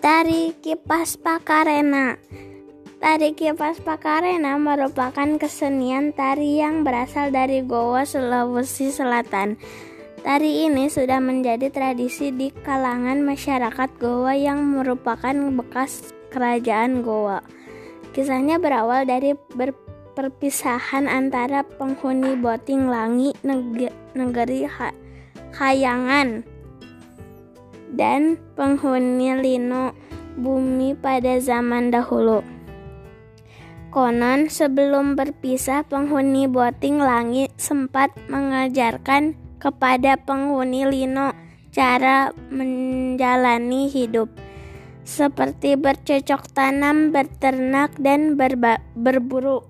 Tari Kipas Pakarena Tari Kipas Pakarena merupakan kesenian tari yang berasal dari Goa, Sulawesi Selatan. Tari ini sudah menjadi tradisi di kalangan masyarakat Goa yang merupakan bekas kerajaan Goa. Kisahnya berawal dari perpisahan antara penghuni Boting Langi negeri Hayangan dan penghuni Lino bumi pada zaman dahulu. Konon sebelum berpisah penghuni Boting Langit sempat mengajarkan kepada penghuni Lino cara menjalani hidup seperti bercocok tanam, berternak, dan berburu.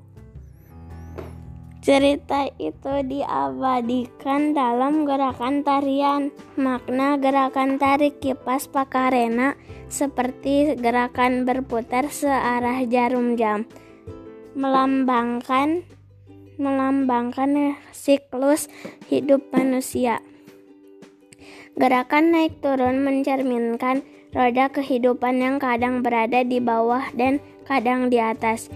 Cerita itu diabadikan dalam gerakan tarian. Makna gerakan tarik kipas pakarena seperti gerakan berputar searah jarum jam. Melambangkan melambangkan siklus hidup manusia. Gerakan naik turun mencerminkan roda kehidupan yang kadang berada di bawah dan kadang di atas.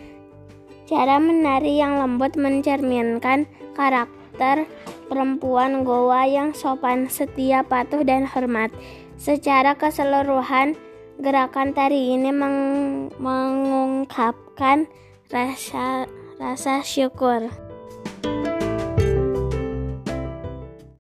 Cara menari yang lembut mencerminkan karakter perempuan Goa yang sopan, setia, patuh, dan hormat. Secara keseluruhan, gerakan tari ini meng mengungkapkan rasa rasa syukur.